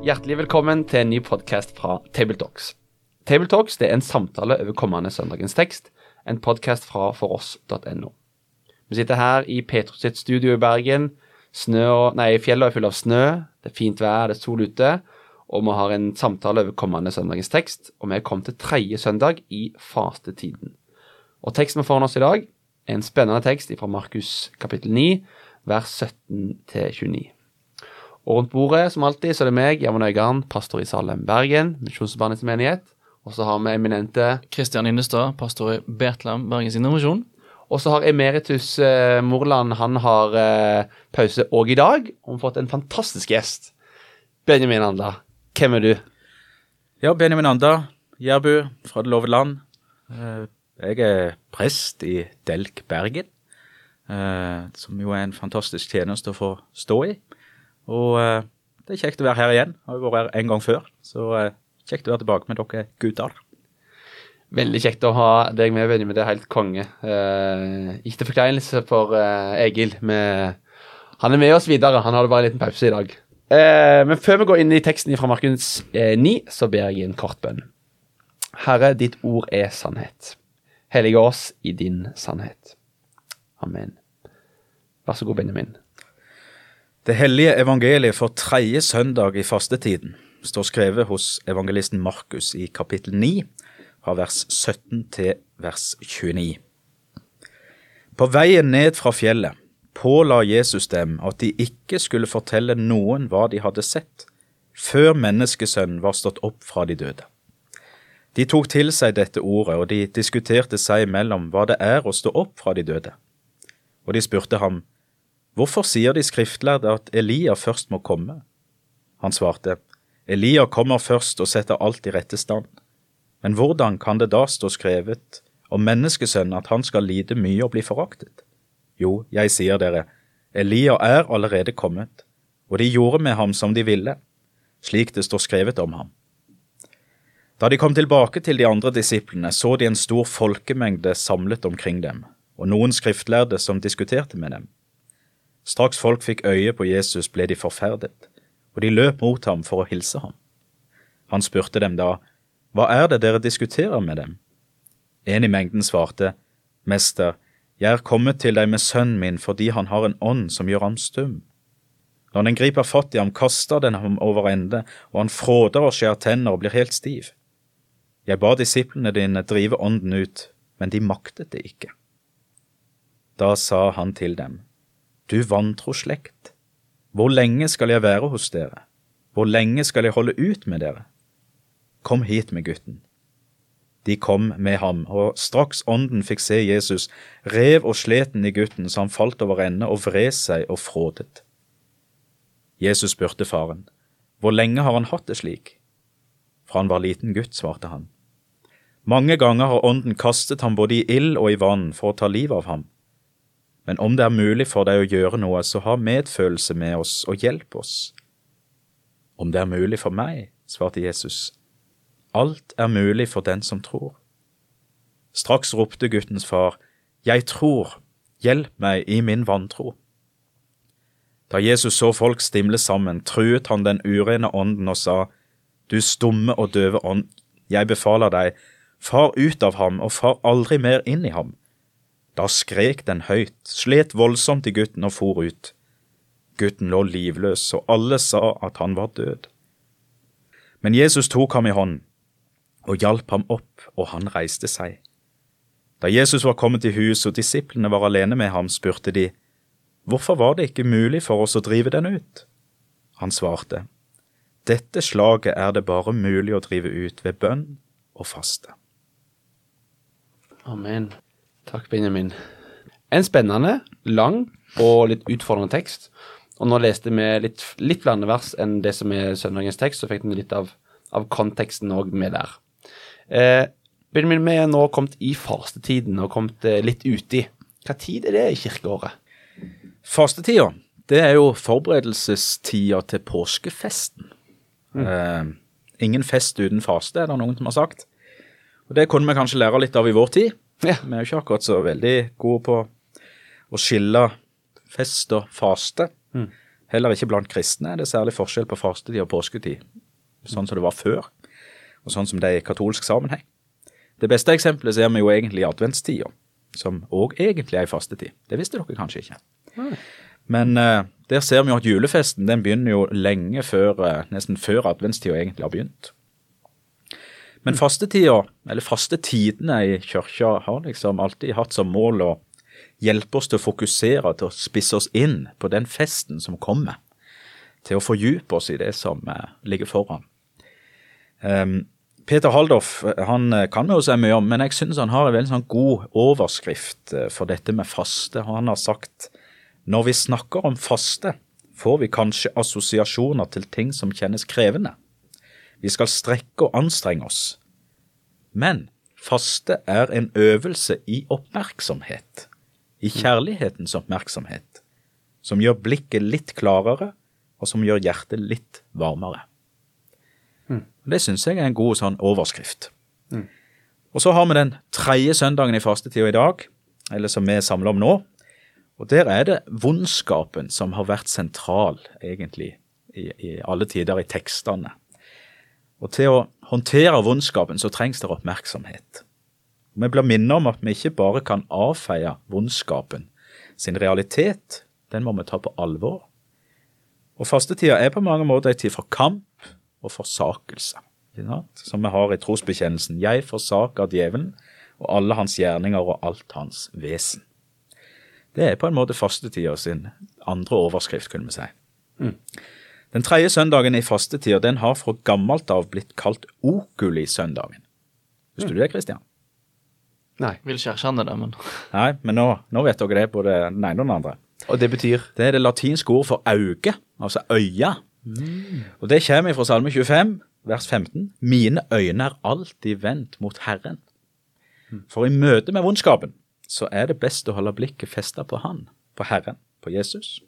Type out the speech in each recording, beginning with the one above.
Hjertelig velkommen til en ny podkast fra Tabletalks. Tabletalks er en samtale over kommende søndagens tekst, en podkast fra foross.no. Vi sitter her i Petros studio i Bergen. Snø nei, Fjellet er fulle av snø, det er fint vær, det er sol ute. Og vi har en samtale over kommende søndagens tekst, og vi er kommet til tredje søndag i fastetiden. Og teksten vi får oss i dag, er en spennende tekst fra Markus kapittel 9, vers 17 29. Og rundt bordet, som alltid, så er det meg, Gjermund Øygarden, pastor i Salem, Bergen, Misjonsbarnets menighet. Og så har vi eminente Kristian Innestad, pastor i Betlehem, Bergens Indremisjon. Og så har emeritus eh, Morland, han har eh, pause òg i dag. Og vi har fått en fantastisk gjest. Benjamin Anda, hvem er du? Ja, Benjamin Anda, Jærbu fra Det lovede land. Eh, Jeg er prest i Delk Bergen, eh, som jo er en fantastisk tjeneste å få stå i. Og eh, det er kjekt å være her igjen. Jeg har jo vært her en gang før, så eh, kjekt å være tilbake med dere gutter. Veldig kjekt å ha deg med, Benjamin. Det er helt konge. Eh, ikke til forkleinelse for eh, Egil. Med, han er med oss videre. Han hadde bare en liten pause i dag. Eh, men før vi går inn i teksten fra Markus eh, 9, så ber jeg en kort bønn. Herre, ditt ord er sannhet. Hellige oss i din sannhet. Amen. Vær så god, Benjamin. Det hellige evangeliet for tredje søndag i fastetiden står skrevet hos evangelisten Markus i kapittel 9, fra vers 17 til vers 29. På veien ned fra fjellet påla Jesus dem at de ikke skulle fortelle noen hva de hadde sett, før menneskesønnen var stått opp fra de døde. De tok til seg dette ordet, og de diskuterte seg imellom hva det er å stå opp fra de døde. Og de spurte ham, Hvorfor sier de skriftlærde at Elia først må komme? Han svarte, Elia kommer først og setter alt i rette stand. Men hvordan kan det da stå skrevet om menneskesønnen at han skal lide mye og bli foraktet? Jo, jeg sier dere, Elia er allerede kommet, og de gjorde med ham som de ville, slik det står skrevet om ham. Da de kom tilbake til de andre disiplene, så de en stor folkemengde samlet omkring dem, og noen skriftlærde som diskuterte med dem. Straks folk fikk øye på Jesus, ble de forferdet, og de løp mot ham for å hilse ham. Han spurte dem da, Hva er det dere diskuterer med dem? En i mengden svarte, Mester, jeg er kommet til deg med sønnen min fordi han har en ånd som gjør ham stum. Når den griper fatt i ham, kaster den ham over ende, og han fråder og skjærer tenner og blir helt stiv. Jeg ba disiplene dine drive ånden ut, men de maktet det ikke. Da sa han til dem, Du vantro slekt, hvor lenge skal jeg være hos dere, hvor lenge skal jeg holde ut med dere? Kom hit med gutten. De kom med ham, og straks ånden fikk se Jesus, rev og slet den i gutten så han falt over ende og vred seg og frådet. Jesus spurte faren, Hvor lenge har han hatt det slik? For han var liten gutt, svarte han. Mange ganger har ånden kastet ham både i ild og i vann for å ta livet av ham. Men om det er mulig for deg å gjøre noe, så ha medfølelse med oss og hjelp oss. Om det er mulig for meg, svarte Jesus, alt er mulig for den som tror. Straks ropte guttens far, Jeg tror, hjelp meg i min vantro. Da Jesus så folk stimle sammen, truet han den urene ånden og sa, Du stumme og døve ånd, jeg befaler deg, far ut av ham og far aldri mer inn i ham. Da skrek den høyt, slet voldsomt i gutten og for ut. Gutten lå livløs, og alle sa at han var død. Men Jesus tok ham i hånd og hjalp ham opp, og han reiste seg. Da Jesus var kommet i hus og disiplene var alene med ham, spurte de, Hvorfor var det ikke mulig for oss å drive den ut? Han svarte, Dette slaget er det bare mulig å drive ut ved bønn og faste. Amen. Takk, Benjamin. En spennende, lang og litt utfordrende tekst. og nå leste vi litt, litt flere vers enn det som er søndagens tekst, så fikk vi litt av, av konteksten òg med der. Eh, Benjamin, vi er nå kommet i fastetiden og kommet eh, litt uti. Hva tid er det i kirkeåret? Fastetida, det er jo forberedelsestida til påskefesten. Eh, ingen fest uten faste, er det noen som har sagt. Og Det kunne vi kanskje lære litt av i vår tid. Ja. Vi er jo ikke akkurat så veldig gode på å skille fest og faste. Heller ikke blant kristne er det særlig forskjell på fastetid og påsketid, sånn som det var før, og sånn som det er i katolsk sammenheng. Det beste eksempelet ser vi jo egentlig i adventstida, som òg egentlig er i fastetid. Det visste dere kanskje ikke. Men uh, der ser vi jo at julefesten den begynner jo lenge før, uh, nesten før adventstida egentlig har begynt. Men fastetida, eller fastetidene i kirka, har liksom alltid hatt som mål å hjelpe oss til å fokusere, til å spisse oss inn på den festen som kommer. Til å fordype oss i det som eh, ligger foran. Um, Peter Haldorf eh, han eh, kan vi jo si mye om, men jeg synes han har en veldig sånn god overskrift for dette med faste. Han har sagt når vi snakker om faste, får vi kanskje assosiasjoner til ting som kjennes krevende. Vi skal strekke og anstrenge oss. Men faste er en øvelse i oppmerksomhet, i kjærlighetens oppmerksomhet, som gjør blikket litt klarere, og som gjør hjertet litt varmere. Det syns jeg er en god sånn overskrift. Og så har vi den tredje søndagen i fastetida i dag, eller som vi er samla om nå. Og der er det vondskapen som har vært sentral, egentlig, i, i alle tider i tekstene. Og til å håndtere vondskapen så trengs det oppmerksomhet. Vi blir minnet om at vi ikke bare kan avfeie vondskapen sin realitet, den må vi ta på alvor. Og fastetida er på mange måter en tid for kamp og forsakelse, som vi har i trosbekjennelsen. Jeg forsaker djevelen og alle hans gjerninger og alt hans vesen. Det er på en måte fastetida sin andre overskrift, kunne vi si. Den tredje søndagen i fastetida den har fra gammelt av blitt kalt Okuli-søndagen. Visste du det, Kristian? Nei. Vil ikke erkjenne det, men Nei, men nå, nå vet dere det, både den ene og den andre. Og det betyr Det er det latinske ord for auge, altså øya. Og det kommer fra Salme 25, vers 15. Mine øyne er alltid vendt mot Herren. For i møte med vondskapen så er det best å holde blikket festa på Han, på Herren, på Jesus.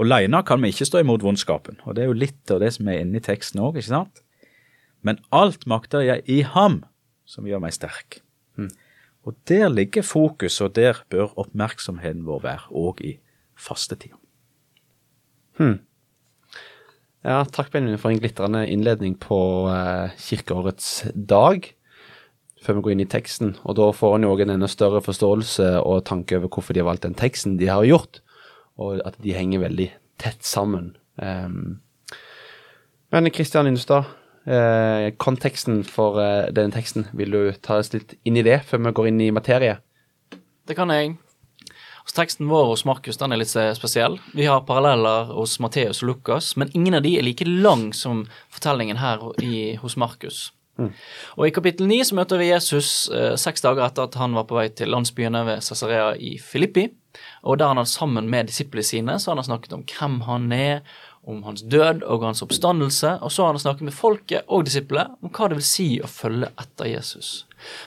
Aleine kan vi ikke stå imot vondskapen, og det er jo litt av det som er inne i teksten òg, ikke sant? Men alt makter jeg i Ham som gjør meg sterk. Og der ligger fokus, og der bør oppmerksomheten vår være òg i fastetida. Ja, takk Benjamin for en glitrende innledning på eh, kirkeårets dag. Før vi går inn i teksten, og da får en jo en enda større forståelse og tanke over hvorfor de har valgt den teksten de har gjort, og at de henger veldig tett sammen. Um, men Kristian Innestad, eh, konteksten for eh, denne teksten, vil du ta oss litt inn i det før vi går inn i materie? det kan jeg. Altså, teksten vår hos Markus den er litt spesiell. Vi har paralleller hos Matteus og Lukas, men ingen av de er like lang som fortellingen her i, hos Markus. Og I kapittel 9 så møter vi Jesus eh, seks dager etter at han var på vei til landsbyene ved Cesarea i Filippi. Og Der han hadde sammen med disiplene sine så han har snakket om hvem han er, om hans død og hans oppstandelse. Og så har han snakket med folket og disiplene om hva det vil si å følge etter Jesus.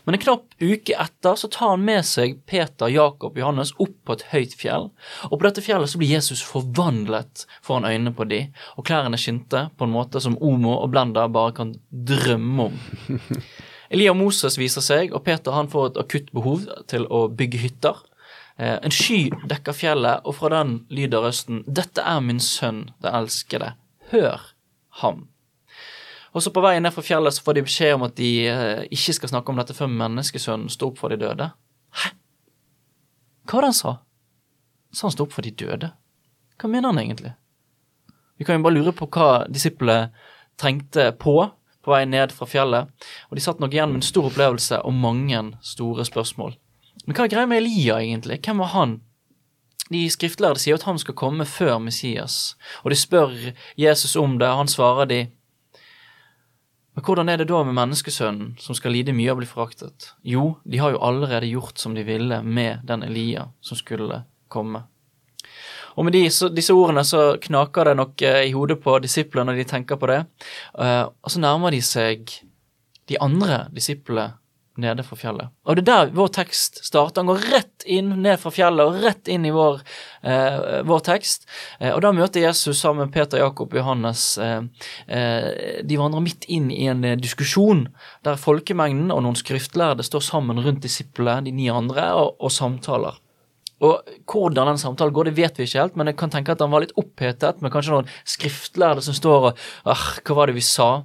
Men en knapp uke etter så tar han med seg Peter, Jakob og Johannes opp på et høyt fjell. Og på dette fjellet så blir Jesus forvandlet foran øynene på de, og klærne skinte på en måte som Omo og Blenda bare kan drømme om. Elia og Moses viser seg, og Peter han får et akutt behov til å bygge hytter. Eh, En sky dekker fjellet, og fra den lyder røsten 'Dette er min sønn, det elskede. Hør ham'. Og så På veien ned fra fjellet så får de beskjed om at de eh, ikke skal snakke om dette før menneskesønnen står opp for de døde. Hæ? Hva var det han sa? Sa han sto opp for de døde? Hva mener han egentlig? Vi kan jo bare lure på hva disiplene trengte på på vei ned fra fjellet, og de satt nok igjen med en stor opplevelse og mange store spørsmål. Men hva er greia med Elia, egentlig? Hvem var han? De skriftlærde sier at han skal komme før Messias, og de spør Jesus om det, og han svarer de Men hvordan er det da med menneskesønnen, som skal lide mye og bli foraktet? Jo, de har jo allerede gjort som de ville med den Elia som skulle komme. Og med så, disse ordene så knaker det nok eh, i hodet på disiplene når de tenker på det. Eh, og så nærmer de seg de andre disiplene nede fra fjellet. Og det er der vår tekst starter. Han går rett inn ned fra fjellet og rett inn i vår, eh, vår tekst. Eh, og da møter Jesus sammen med Peter, Jakob og Johannes eh, eh, De vandrer midt inn i en eh, diskusjon der folkemengden og noen skriftlærde står sammen rundt disiplene, de ni andre, og, og samtaler. Og Hvordan den samtalen går, det vet vi ikke helt, men jeg kan tenke at han var litt opphetet med kanskje noen skriftlærde som står og ah, Hva var det vi sa?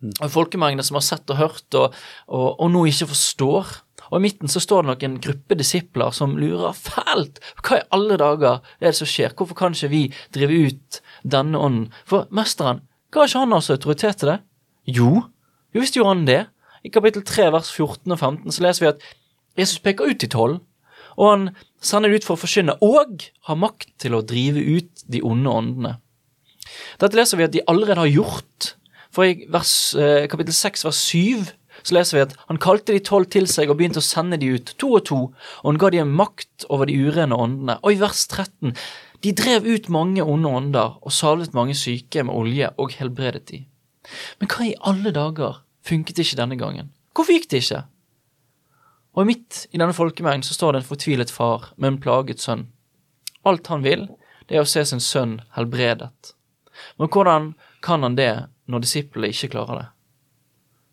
Og folkemengde som har sett og hørt, og, og, og nå ikke forstår. Og i midten så står det nok en gruppe disipler som lurer fælt. Hva i alle dager er det som skjer? Hvorfor kan ikke vi drive ut denne ånden? For mesteren, ga ikke han altså autoritet til det? Jo, jo visst gjorde han det. I kapittel 3 vers 14 og 15 så leser vi at Jesus peker ut de tolv, og han sender ut for å forkynne, og har makt til å drive ut de onde åndene. Dette leser vi at de allerede har gjort. For i vers, eh, kapittel 6 vers 7 så leser vi at han kalte de tolv til seg og begynte å sende de ut, to og to, og han ga dem makt over de urene åndene. Og i vers 13 de drev ut mange onde ånder og salvet mange syke med olje og helbredet de. Men hva i alle dager funket ikke denne gangen? Hvorfor gikk det ikke? Og midt i denne folkemengden så står det en fortvilet far med en plaget sønn. Alt han vil, det er å se sin sønn helbredet. Men hvordan kan han det når disiplene ikke klarer det?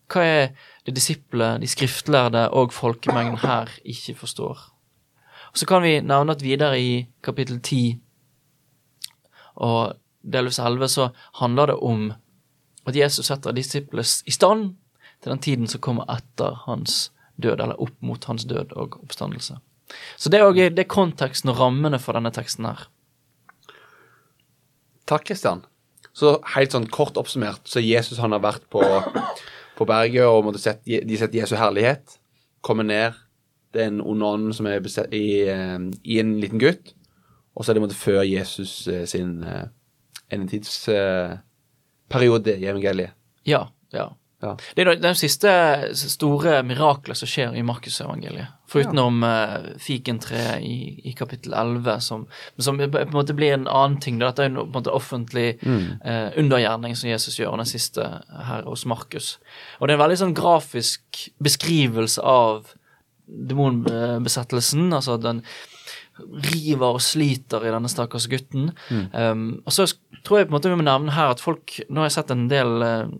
Hva er det disiplene, de skriftlærde og folkemengden her ikke forstår? Og Så kan vi nevne at videre i kapittel 10 og delvis 11 så handler det om at Jesus setter disiplene i stand til den tiden som kommer etter hans død, eller opp mot hans død og oppstandelse. Så det er, det konteksten og rammene for denne teksten her. Takk, Kristian. Så helt sånn kort oppsummert, så Jesus han har vært på, på berget og måtte sett, de sett Jesu herlighet komme ned. Det er en ond ånd som er beset, i, eh, i, en liten gutt. Og så er det måtte før Jesus eh, sin uh, endetidsperiode i evangeliet. Ja, ja. Ja. Det er det siste store miraklet som skjer i Markusevangeliet. Forutenom ja. uh, fikentreet i, i, kapittel 11, som, som, på en måte blir en annen ting. Dette er en, på en måte offentlig mm. uh, undergjerning som Jesus gjør, den siste her hos Markus. Og det er en veldig sånn grafisk beskrivelse av demonbesettelsen. Altså den river og sliter i denne stakkars gutten. Mm. Um, og så tror jeg på en måte vi må nevne her at folk Nå har jeg sett en del uh,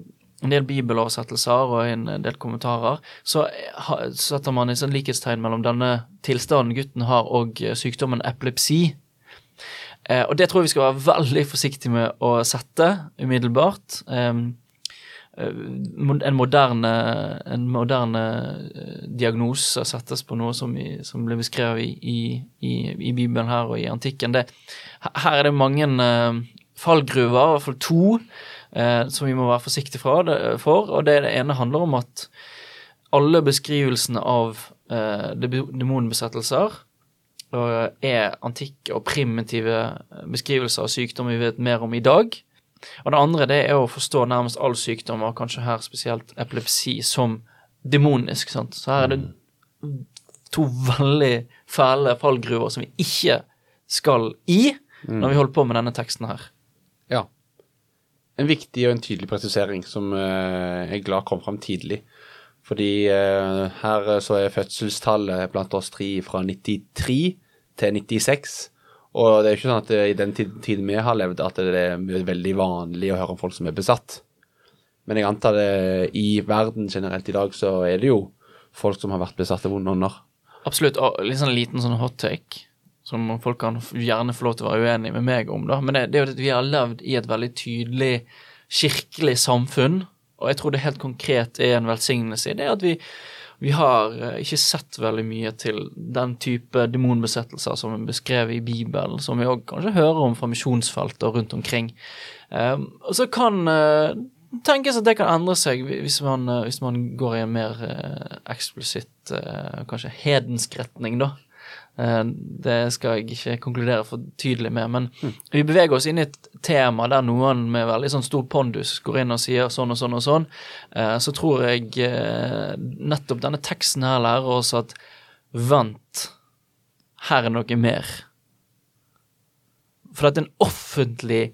en del bibeloversettelser og en del kommentarer, så setter man et likhetstegn mellom denne tilstanden gutten har og eh, sykdommen epilepsi. Eh, og det tror jeg vi skal være veldig forsiktige med å sette umiddelbart. Eh, en moderne, en moderne diagnose settes på noe som, i, som ble beskrevet i, i, i, Bibelen her og i antikken. Det, her er det mange fallgruver, i hvert fall to som vi må være forsiktige for. Og det, det ene handler om at alle beskrivelsene av eh, demonbesettelser er antikke og primitive beskrivelser av sykdom vi vet mer om i dag. Og det andre det er å forstå nærmest all sykdom, og kanskje her spesielt epilepsi, som demonisk. sant? Så her er det to veldig fæle fallgruver som vi ikke skal i når vi holder på med denne teksten her en viktig og en tydelig presisering som uh, jeg er glad kom fram tidlig. Fordi uh, her så er fødselstallet blant oss tre fra 93 til 96. Og det er jo ikke sånn at i den tiden vi har levd, at det er veldig vanlig å høre om folk som er besatt. Men jeg antar det i verden generelt i dag, så er det jo folk som har vært besatt av vonde ånder. Absolutt. Og litt sånn liten sånn hot take som folk kan gjerne få lov til å være uenige med meg om, da. Men det, det er jo at vi har levd i et veldig tydelig kirkelig samfunn, og jeg tror det helt konkret er en velsignelse i det at vi, vi har eh, ikke sett veldig mye til den type demonbesettelser som er beskrevet i Bibelen, som vi òg kanskje hører om fra misjonsfeltet og rundt omkring. Um, og så kan uh, tenkes at det kan endre seg hvis man, uh, hvis man går i en mer eksplisitt, kanskje hedensk retning, da. Eh, det skal jeg ikke konkludere for tydelig med, men mm. vi beveger oss inn i et tema der noen med veldig sånn stor pondus går inn og sier sånn og sånn og sånn. Eh, så tror jeg eh, nettopp denne teksten her lærer oss at vent, her er noe mer. For er en offentlig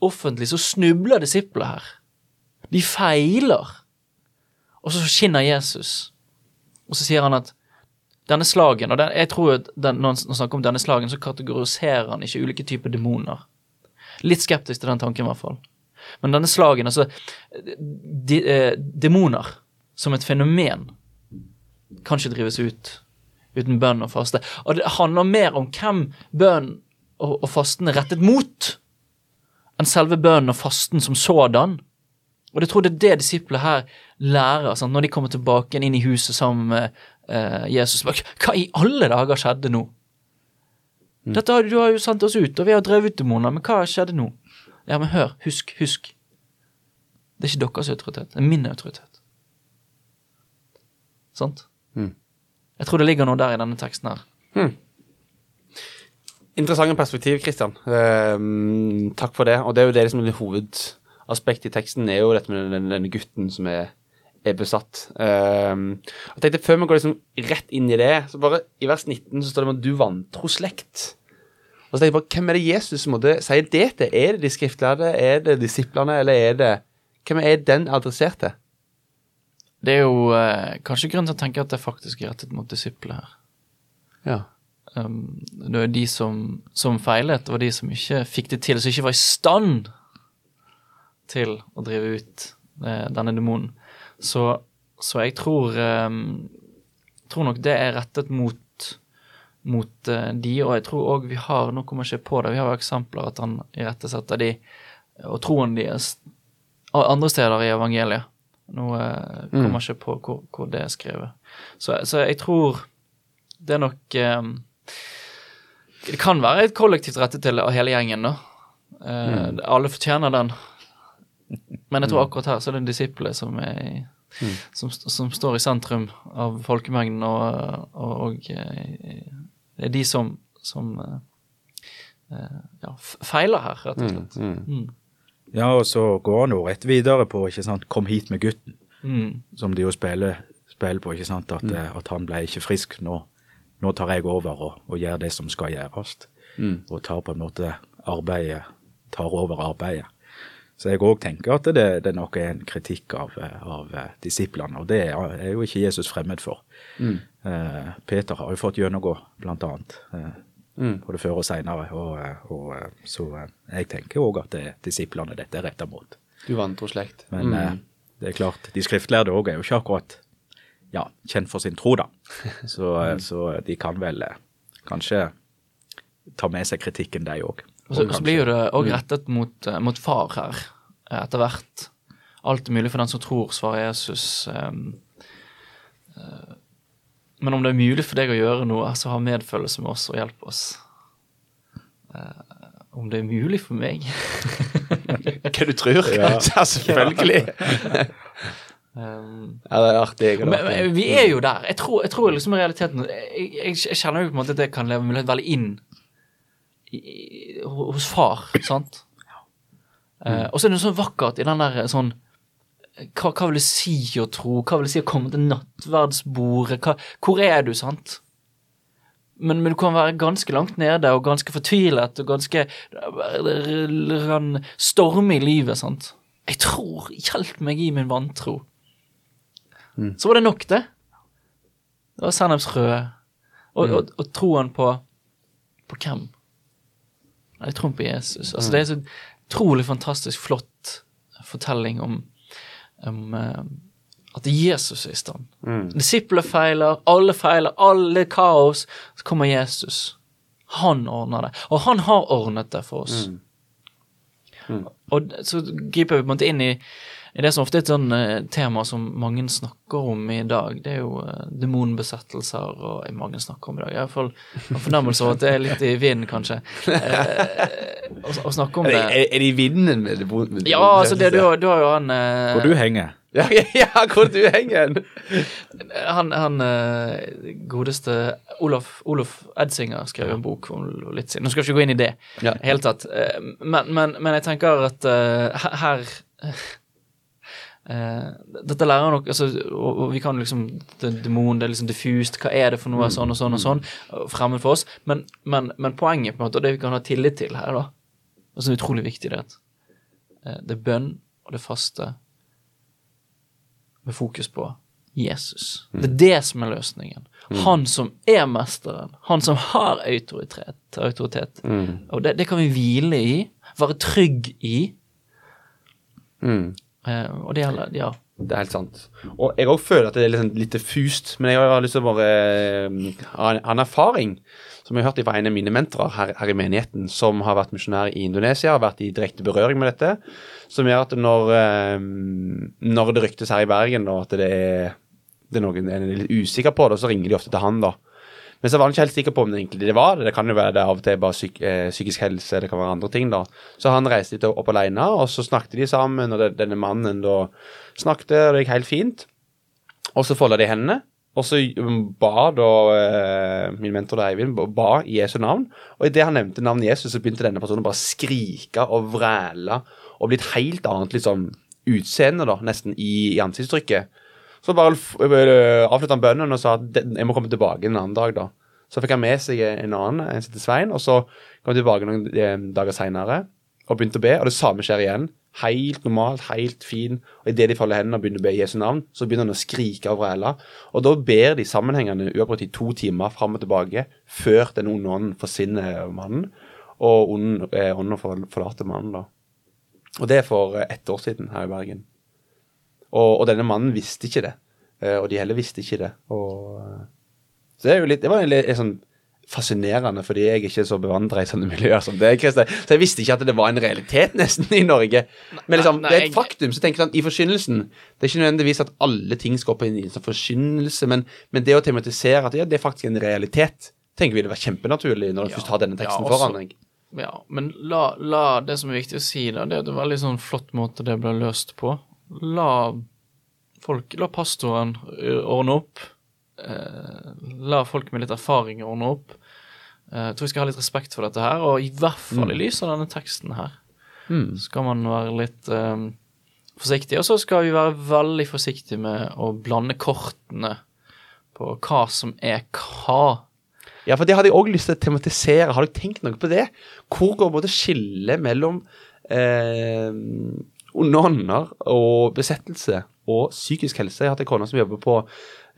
Offentlig så snubler disipler her. De feiler. Og så skinner Jesus. Og så sier han at denne slagen, og den, jeg tror den, når han snakker om denne slagen, så kategoriserer han ikke ulike typer demoner. Litt skeptisk til den tanken, i hvert fall. Men denne slagen, altså de, eh, Demoner som et fenomen kan ikke drives ut uten bønn og faste. Og det handler mer om hvem bønn og, og fasten er rettet mot, enn selve bønnen og fasten som sådan. Og jeg tror det er det disiplet her lærer sant? når de kommer tilbake inn i huset sammen med eh, Jesus. spør hva i alle dager skjedde nå? Dette har, du har jo sendt oss ut, og vi har drevet ut demoner, men hva skjedde nå? Ja, men hør, husk, husk. Det er ikke deres autoritet, det er min autoritet. Sant? Mm. Jeg tror det ligger noe der i denne teksten her. Interessante perspektiv, Kristian. Ehm, takk for det. Og det er jo det som er hovedaspektet i teksten, er jo dette med denne, denne gutten som er, er besatt. Ehm, jeg tenkte Før vi går liksom rett inn i det, så bare i vers 19 så står det om at du vantro slekt. Og så tenkte jeg bare, Hvem er det Jesus måtte si det til? Er det de skriftlærde? Er det disiplene? Eller er det Hvem er den adressert til? Det er jo eh, kanskje grunn til å tenke at det faktisk er rettet mot disipler her. Ja. Um, det er de som, som feilet, og de som ikke fikk det til, som ikke var i stand til å drive ut eh, denne demonen. Så, så jeg tror um, tror nok det er rettet mot, mot eh, de, og jeg tror òg vi har Nå kommer jeg ikke på det, vi har jo eksempler at han irettesetter de og troen deres andre steder i evangeliet. Nå eh, kommer jeg ikke på hvor, hvor det er skrevet. Så, så jeg tror det er nok eh, Det kan være et kollektivt rettet til av hele gjengen, da. Eh, Alle fortjener den. Men jeg tror akkurat her så er det disiplene som, er, mm. som, som står i sentrum av folkemengden, og, og, og eh, det er de som, som eh, eh, ja, feiler her, rett og slett. Mm. Ja, og så går han jo rett videre på ikke sant, 'kom hit med gutten', Mm. som de jo spiller, spiller på. ikke sant, At, at han ble ikke frisk. Nå, nå tar jeg over og, og gjør det som skal gjøres. Og tar på en måte arbeidet, tar over arbeidet. Så jeg òg tenker at det, det nok er en kritikk av, av eh, disiplene, og det er er jo ikke Jesus fremmed for. Eh, Peter har jo fått gjennomgå, blant annet. Eh, Både før og seinere. Og, eh, og, eh, så jeg tenker òg at det er disiplene dette er retta mot. Du vantro slekt. Men eh, det er klart, de skriftlærde òg er jo ikke akkurat ja, kjent for sin tro, da. Så, så de kan vel kanskje ta med seg kritikken, de òg. Og så, så blir jo det òg rettet mot, eh, mot far her, eh, etter hvert. Alt er mulig for den som tror, svarer Jesus. ehm, eh, men om det er mulig for deg å gjøre noe, så ha medfølelse med oss og hjelp oss. Eh, om det er mulig for meg Hva du tror? Ja, selvfølgelig. Ehm, Ja, det er artig. jeg men, men vi er jo der. Jeg tror, jeg tror liksom i realiteten Jeg, jeg, jeg kjenner jo på en måte at jeg kan leve mulighet veldig inn i, hos far, sant? Eh, og så er det noe sånn vakkert i den der sånn hva, hva vil det si å tro? Hva vil det si å komme til nattverdsbordet? Hva, hvor er du, sant? Men, men du kan være ganske langt nede og ganske fortvilet og ganske kan storme i livet, sant? Jeg tror Hjelp meg i min vantro. Så var det nok, det. Det var sennepsfrø. Og, og, og troen på På hvem? Nei, tror på Jesus. Altså, det er så utrolig fantastisk flott fortelling om, om eh, at Jesus er i stand. Disipler feiler, alle feiler, alle kaos. Så kommer Jesus. Han ordner det. Og han har ordnet det for oss. Og så griper vi på en måte inn i, i det som ofte er et sånn eh, tema som mange snakker om i dag. Det er jo eh, demonbesettelser og mange snakker om i dag. Jeg har iallfall en fornemmelse av at det er litt i vinden, kanskje. Eh, å, å snakke om Er, det. er, er det i vinden med demonbesettelser? Ja, altså det, du, har- du har jo han eh, Hvor du henger. Ja, ja, hvor du henger? Han, han eh, godeste Olof, Olof Edsinger skrev en bok for litt siden. Nå skal vi ikke gå inn i det i Ja. hele tatt. Eh, Men, men, men jeg tenker at eh, her eh, Dette lærer nok altså, og, og vi kan liksom det, Demon, det er liksom diffust. Hva er det for noe? Sånn og sånn og sånn. Fremmed for oss. Men, men, men poenget, på en måte, og det vi kan ha tillit til her, da, og som er utrolig viktig, det er at eh, det er bønn og det faste med fokus på Jesus. Det er det som er løsningen. Han som er mesteren. Han som har autoritet. autoritet. Og det, det kan vi hvile i, være trygg i. Mm. Eh, og det gjelder Ja. Det er helt sant. Og jeg òg føler at det er litt, sånn litt diffust, men jeg har lyst til å bare eh, ha en, en erfaring som jeg har hørt fra en av mine mentorer her, her i menigheten, som har vært misjonær i Indonesia, har vært i direkte berøring med dette, som gjør at når, eh, når det ryktes her i Bergen og at det er, det er noen er litt usikker på det, så ringer de ofte til han, da. Men så var han ikke helt sikker på om det egentlig det var det. Det kan jo være det av og til bare psyk eh, psykisk helse, det kan være andre ting, da. Så han reiste litt opp alene, og så snakket de sammen, og det, denne mannen da snakket, og det gikk helt fint. Og så folda de hendene, og så ba da eh, min mentor Eivind ba i Jesu navn. Og idet han nevnte navnet Jesus, så begynte denne personen bare å skrike og vræle og bli et helt annet liksom, utseende, da, nesten, i, i ansiktsuttrykket. Så bare uh, avslutta han bønnen og sa at jeg må komme tilbake en annen dag, da. Så fikk han med seg en annen, en som Svein, og så kom han tilbake noen eh, dager seinere og begynte å be, og det samme skjer igjen. Helt normalt, helt fin. Og idet de folder hendene og begynner å be Jesu navn, så begynner han å skrike og vræle. Og da ber de sammenhengende uavbrutt i to timer fram og tilbake før den onde ånden forsvinner over mannen, og ånden eh, ånden for- forlater mannen, da. Og det er for eh, ett år siden her i Bergen. Og, og denne mannen visste ikke det. Eh, og de heller visste ikke det. Og, eh, så det, er jo litt, det var litt, litt sånn fascinerende, fordi jeg er ikke så bevandret i sånne miljøer som det. Så jeg visste ikke at det var en realitet nesten i Norge. Men liksom, det er et faktum. så tenker jeg sånn, I forkynnelsen Det er ikke nødvendigvis at alle ting skal opp i en sånn forkynnelse, men, men det å tematisere at ja, det er faktisk en realitet, tenker vi det var kjempenaturlig når du Ja. først har denne teksten Ja, også- foran deg. Ja, men la, la det som er viktig å si, da, det er at det var en veldig sånn flott måte det ble løst på. La folk, la pastoren ordne opp. Eh, la folk med litt erfaring ordne opp. Eh, jeg tror vi skal ha litt respekt for dette her, og i hvert fall i lys av denne teksten her. Skal man være litt um, forsiktig. Og så skal vi være veldig forsiktige med å blande kortene på hva som er hva. Ja, for det hadde jeg òg lyst til å tematisere. Har dere tenkt noe på det? Hvor går både skillet mellom eh, ånder og besettelse og psykisk helse? Jeg har hatt en kone som jobber på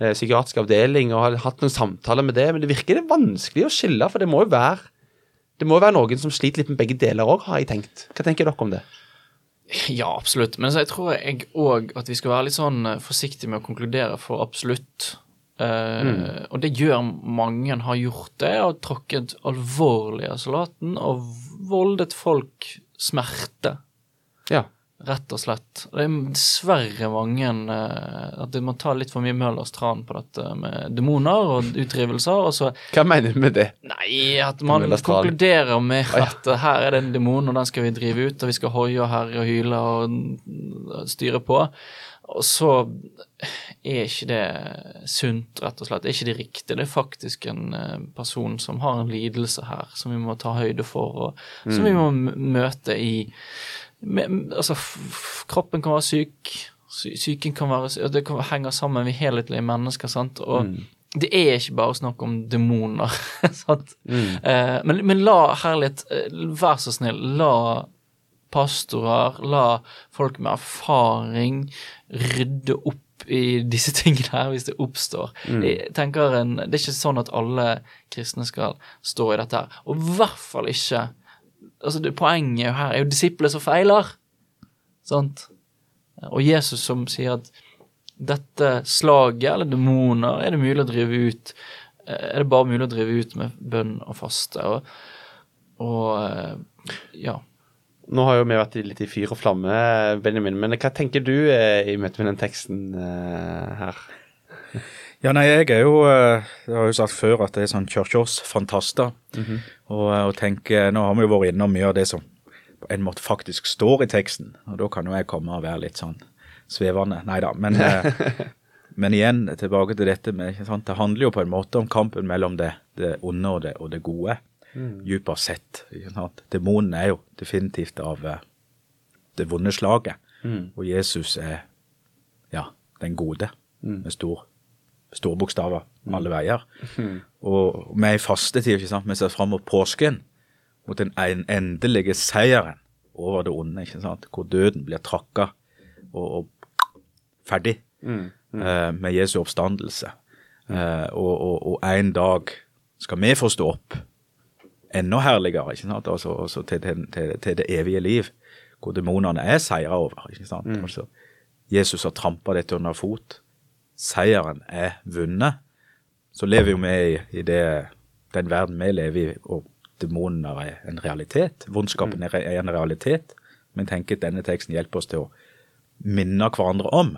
eh, psykiatrisk avdeling og har hatt noen samtaler med det, men det virker det vanskelig å skille, for det må jo være det må jo være noen som sliter litt med begge deler òg, har jeg tenkt. Hva tenker dere om det? Ja, absolutt. Men så jeg tror jeg òg at vi skal være litt sånn eh, forsiktige med å konkludere for absolutt. Eh, Og det gjør mange har gjort det, og tråkket alvorlig av salaten og voldet folk smerte, Ja. Rett og slett. Det er dessverre mange eh, at man tar litt for mye Møllers tran på dette med demoner og utdrivelser, og så Hva mener du med det? Nei, at man konkluderer med at eh, her er det en demon, og den skal vi drive ut, og vi skal hoie og herje og hyle og mm, styre på. Og så er ikke det sunt, rett og slett. Det er ikke det riktige. Det er faktisk en eh, person som har en lidelse her, som vi må ta høyde for, og som vi må møte i med, Altså, kroppen kan være syk, sy psyken kan være syk, det kan henge sammen med helhetlige mennesker, sant, og det er ikke bare snakk om demoner, sant. Eh, men, men la herlighet, eh, vær så snill, la pastorer, la folk med erfaring rydde opp i disse tingene her hvis det oppstår. Jeg tenker en, Det er ikke sånn at alle kristne skal stå i dette her. Og i hvert fall ikke altså det, Poenget her er jo disipler som feiler. Sant? Og Jesus som sier at dette slaget, eller demoner, er det mulig å drive ut eh, Er det bare mulig å drive ut med bønn og faste? Og, og eh, ja. Nå har jo vi vært litt i fyr og flamme, Benjamin, men hva tenker du eh, i møte med den teksten her? Ja, nei, jeg er jo eh, Jeg har jo sagt før at det er sånn kirkeårsfantaster. Mm -hmm. og tenker Nå har vi jo vært innom mye av det som på en måte faktisk står i teksten, og da kan jo jeg komme og være litt sånn svevende. Nei da. Men, eh, men igjen tilbake til dette med sant? Det handler jo på en måte om kampen mellom det, det onde og det, og det gode. Dypere sett. Demonen er jo definitivt av eh, det vonde slaget, og Jesus er ja, den gode, med stor store bokstaver alle veier. Og vi er i fastetid, ikke sant? vi ser fram mot påsken. mot den endelige seieren over det onde, ikke sant? hvor døden blir trakka og, og ferdig eh, med Jesu oppstandelse. Eh, og, og, og en dag skal vi få stå opp enda herligere ikke sant? Altså, altså til, til, til, til det evige liv, hvor demonene er seira over. ikke sant? Altså, Jesus har trampa dette under fot. Seieren er vunnet. Så lever jo vi i, i det, den verden vi lever i, og demonene er en realitet. Vondskapen er, er en realitet. Men tenker at denne teksten hjelper oss til å minne hverandre om,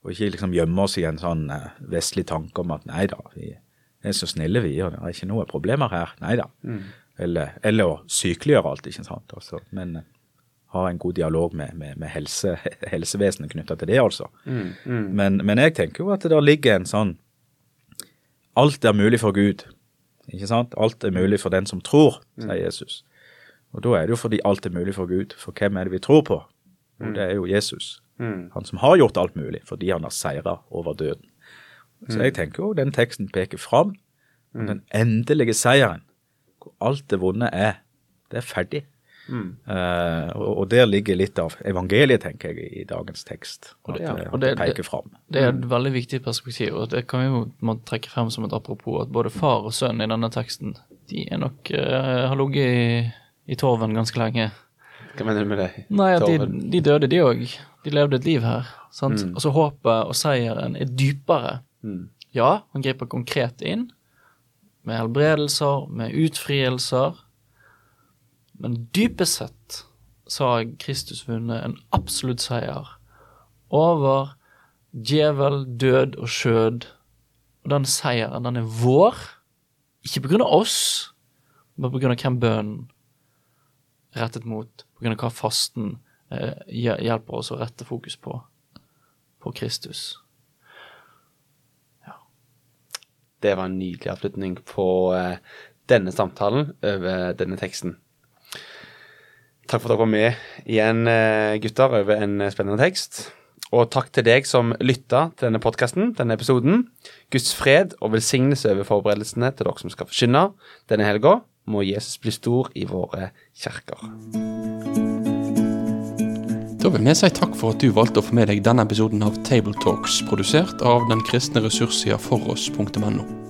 og ikke liksom gjemme oss i en sånn eh, vestlig tanke om at nei da, vi er så snille vi, og det er ikke noe problemer her. Nei da. Eller, eller å sykeliggjøre alt, ikke sant. Også. men eh, ha en god dialog med, med, med helse, helsevesenet knytta til det, altså. Men, men jeg tenker jo at det der ligger en sånn Alt er mulig for Gud. Ikke sant? Alt er mulig for den som tror, sier Jesus. Og da er det jo fordi alt er mulig for Gud. For hvem er det vi tror på? Jo, det er jo Jesus. Han som har gjort alt mulig fordi han har seira over døden. Så jeg tenker jo den teksten peker fram den endelige seieren, hvor alt det vonde er. Det er ferdig. Eh, og, og der ligger litt av evangeliet, tenker jeg, i dagens tekst. At det- ja, og det- peker frem Det er et veldig viktig perspektiv, og det kan vi jo trekke frem som et apropos at både far og sønn i denne teksten, de er nok uh, har ligget i, i torven ganske lenge. Hva mener du med det? Nei, at de, de døde, de òg. De levde et liv her. Sant? Mm. Altså håpet og seieren er dypere. Ja, han griper konkret inn med helbredelser, med utfrielser. Men dypest sett så har Kristus vunnet en absolutt seier over djevel, død og skjød. Og den seieren, den er vår. Ikke av oss, men av hvem bønnen rettet mot, av hva fasten eh, hjelper oss å rette fokus på. På Kristus. Det var en nydelig avslutning på eh, denne samtalen over denne teksten. Takk for at dere var med igjen, eh, gutter, over en eh, spennende tekst. Og takk til deg som lytta til denne podkasten, denne episoden. Guds fred og velsignelse over forberedelsene til dere som skal forkynne denne helga. Må Jesus bli stor i våre kjerker. Da vil vi si takk for at du valgte å få med deg denne episoden av Tabletalks, produsert av den kristne ressurssida foross.no.